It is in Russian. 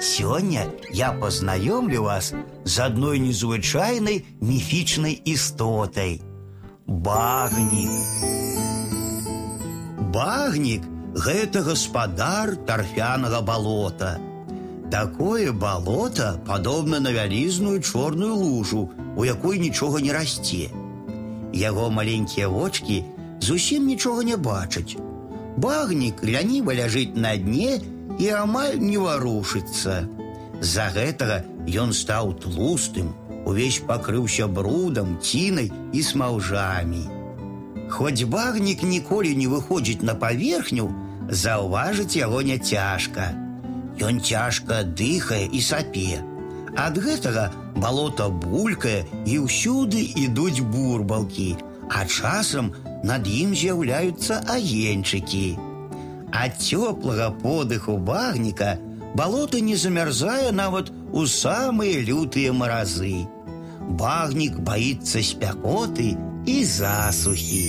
Сегодня я познаёмлю вас з адной незвычайнай міфічнай істотай. Багнік. Багнік гэта гаспадар тарфянага балота. Такое балота падобна на вялізную чорную лужу, у якой нічога не расце. Яго маленькія вочки зусім нічога не бачаць. Багнік ляніва ляжыць на дне і амаль не варушыцца. З-за гэтага ён стаў тлустым, увесь пакрыўся брудам, цінай і смаўжамі. Хоць багнік ніколі не выходзіць на паверхню, заўважыць яго не цяжка. Ён цяжка дыхае і сапе. Ад гэтага балота булькае і ўсюды ідуць бурбалкі, а часам над ім з'яўляюцца агеньчыкі. Ад цёплага подыху багніка балота не замярзае нават у самыя лютыя маразы. Багнік баіцца спякоты і засухі.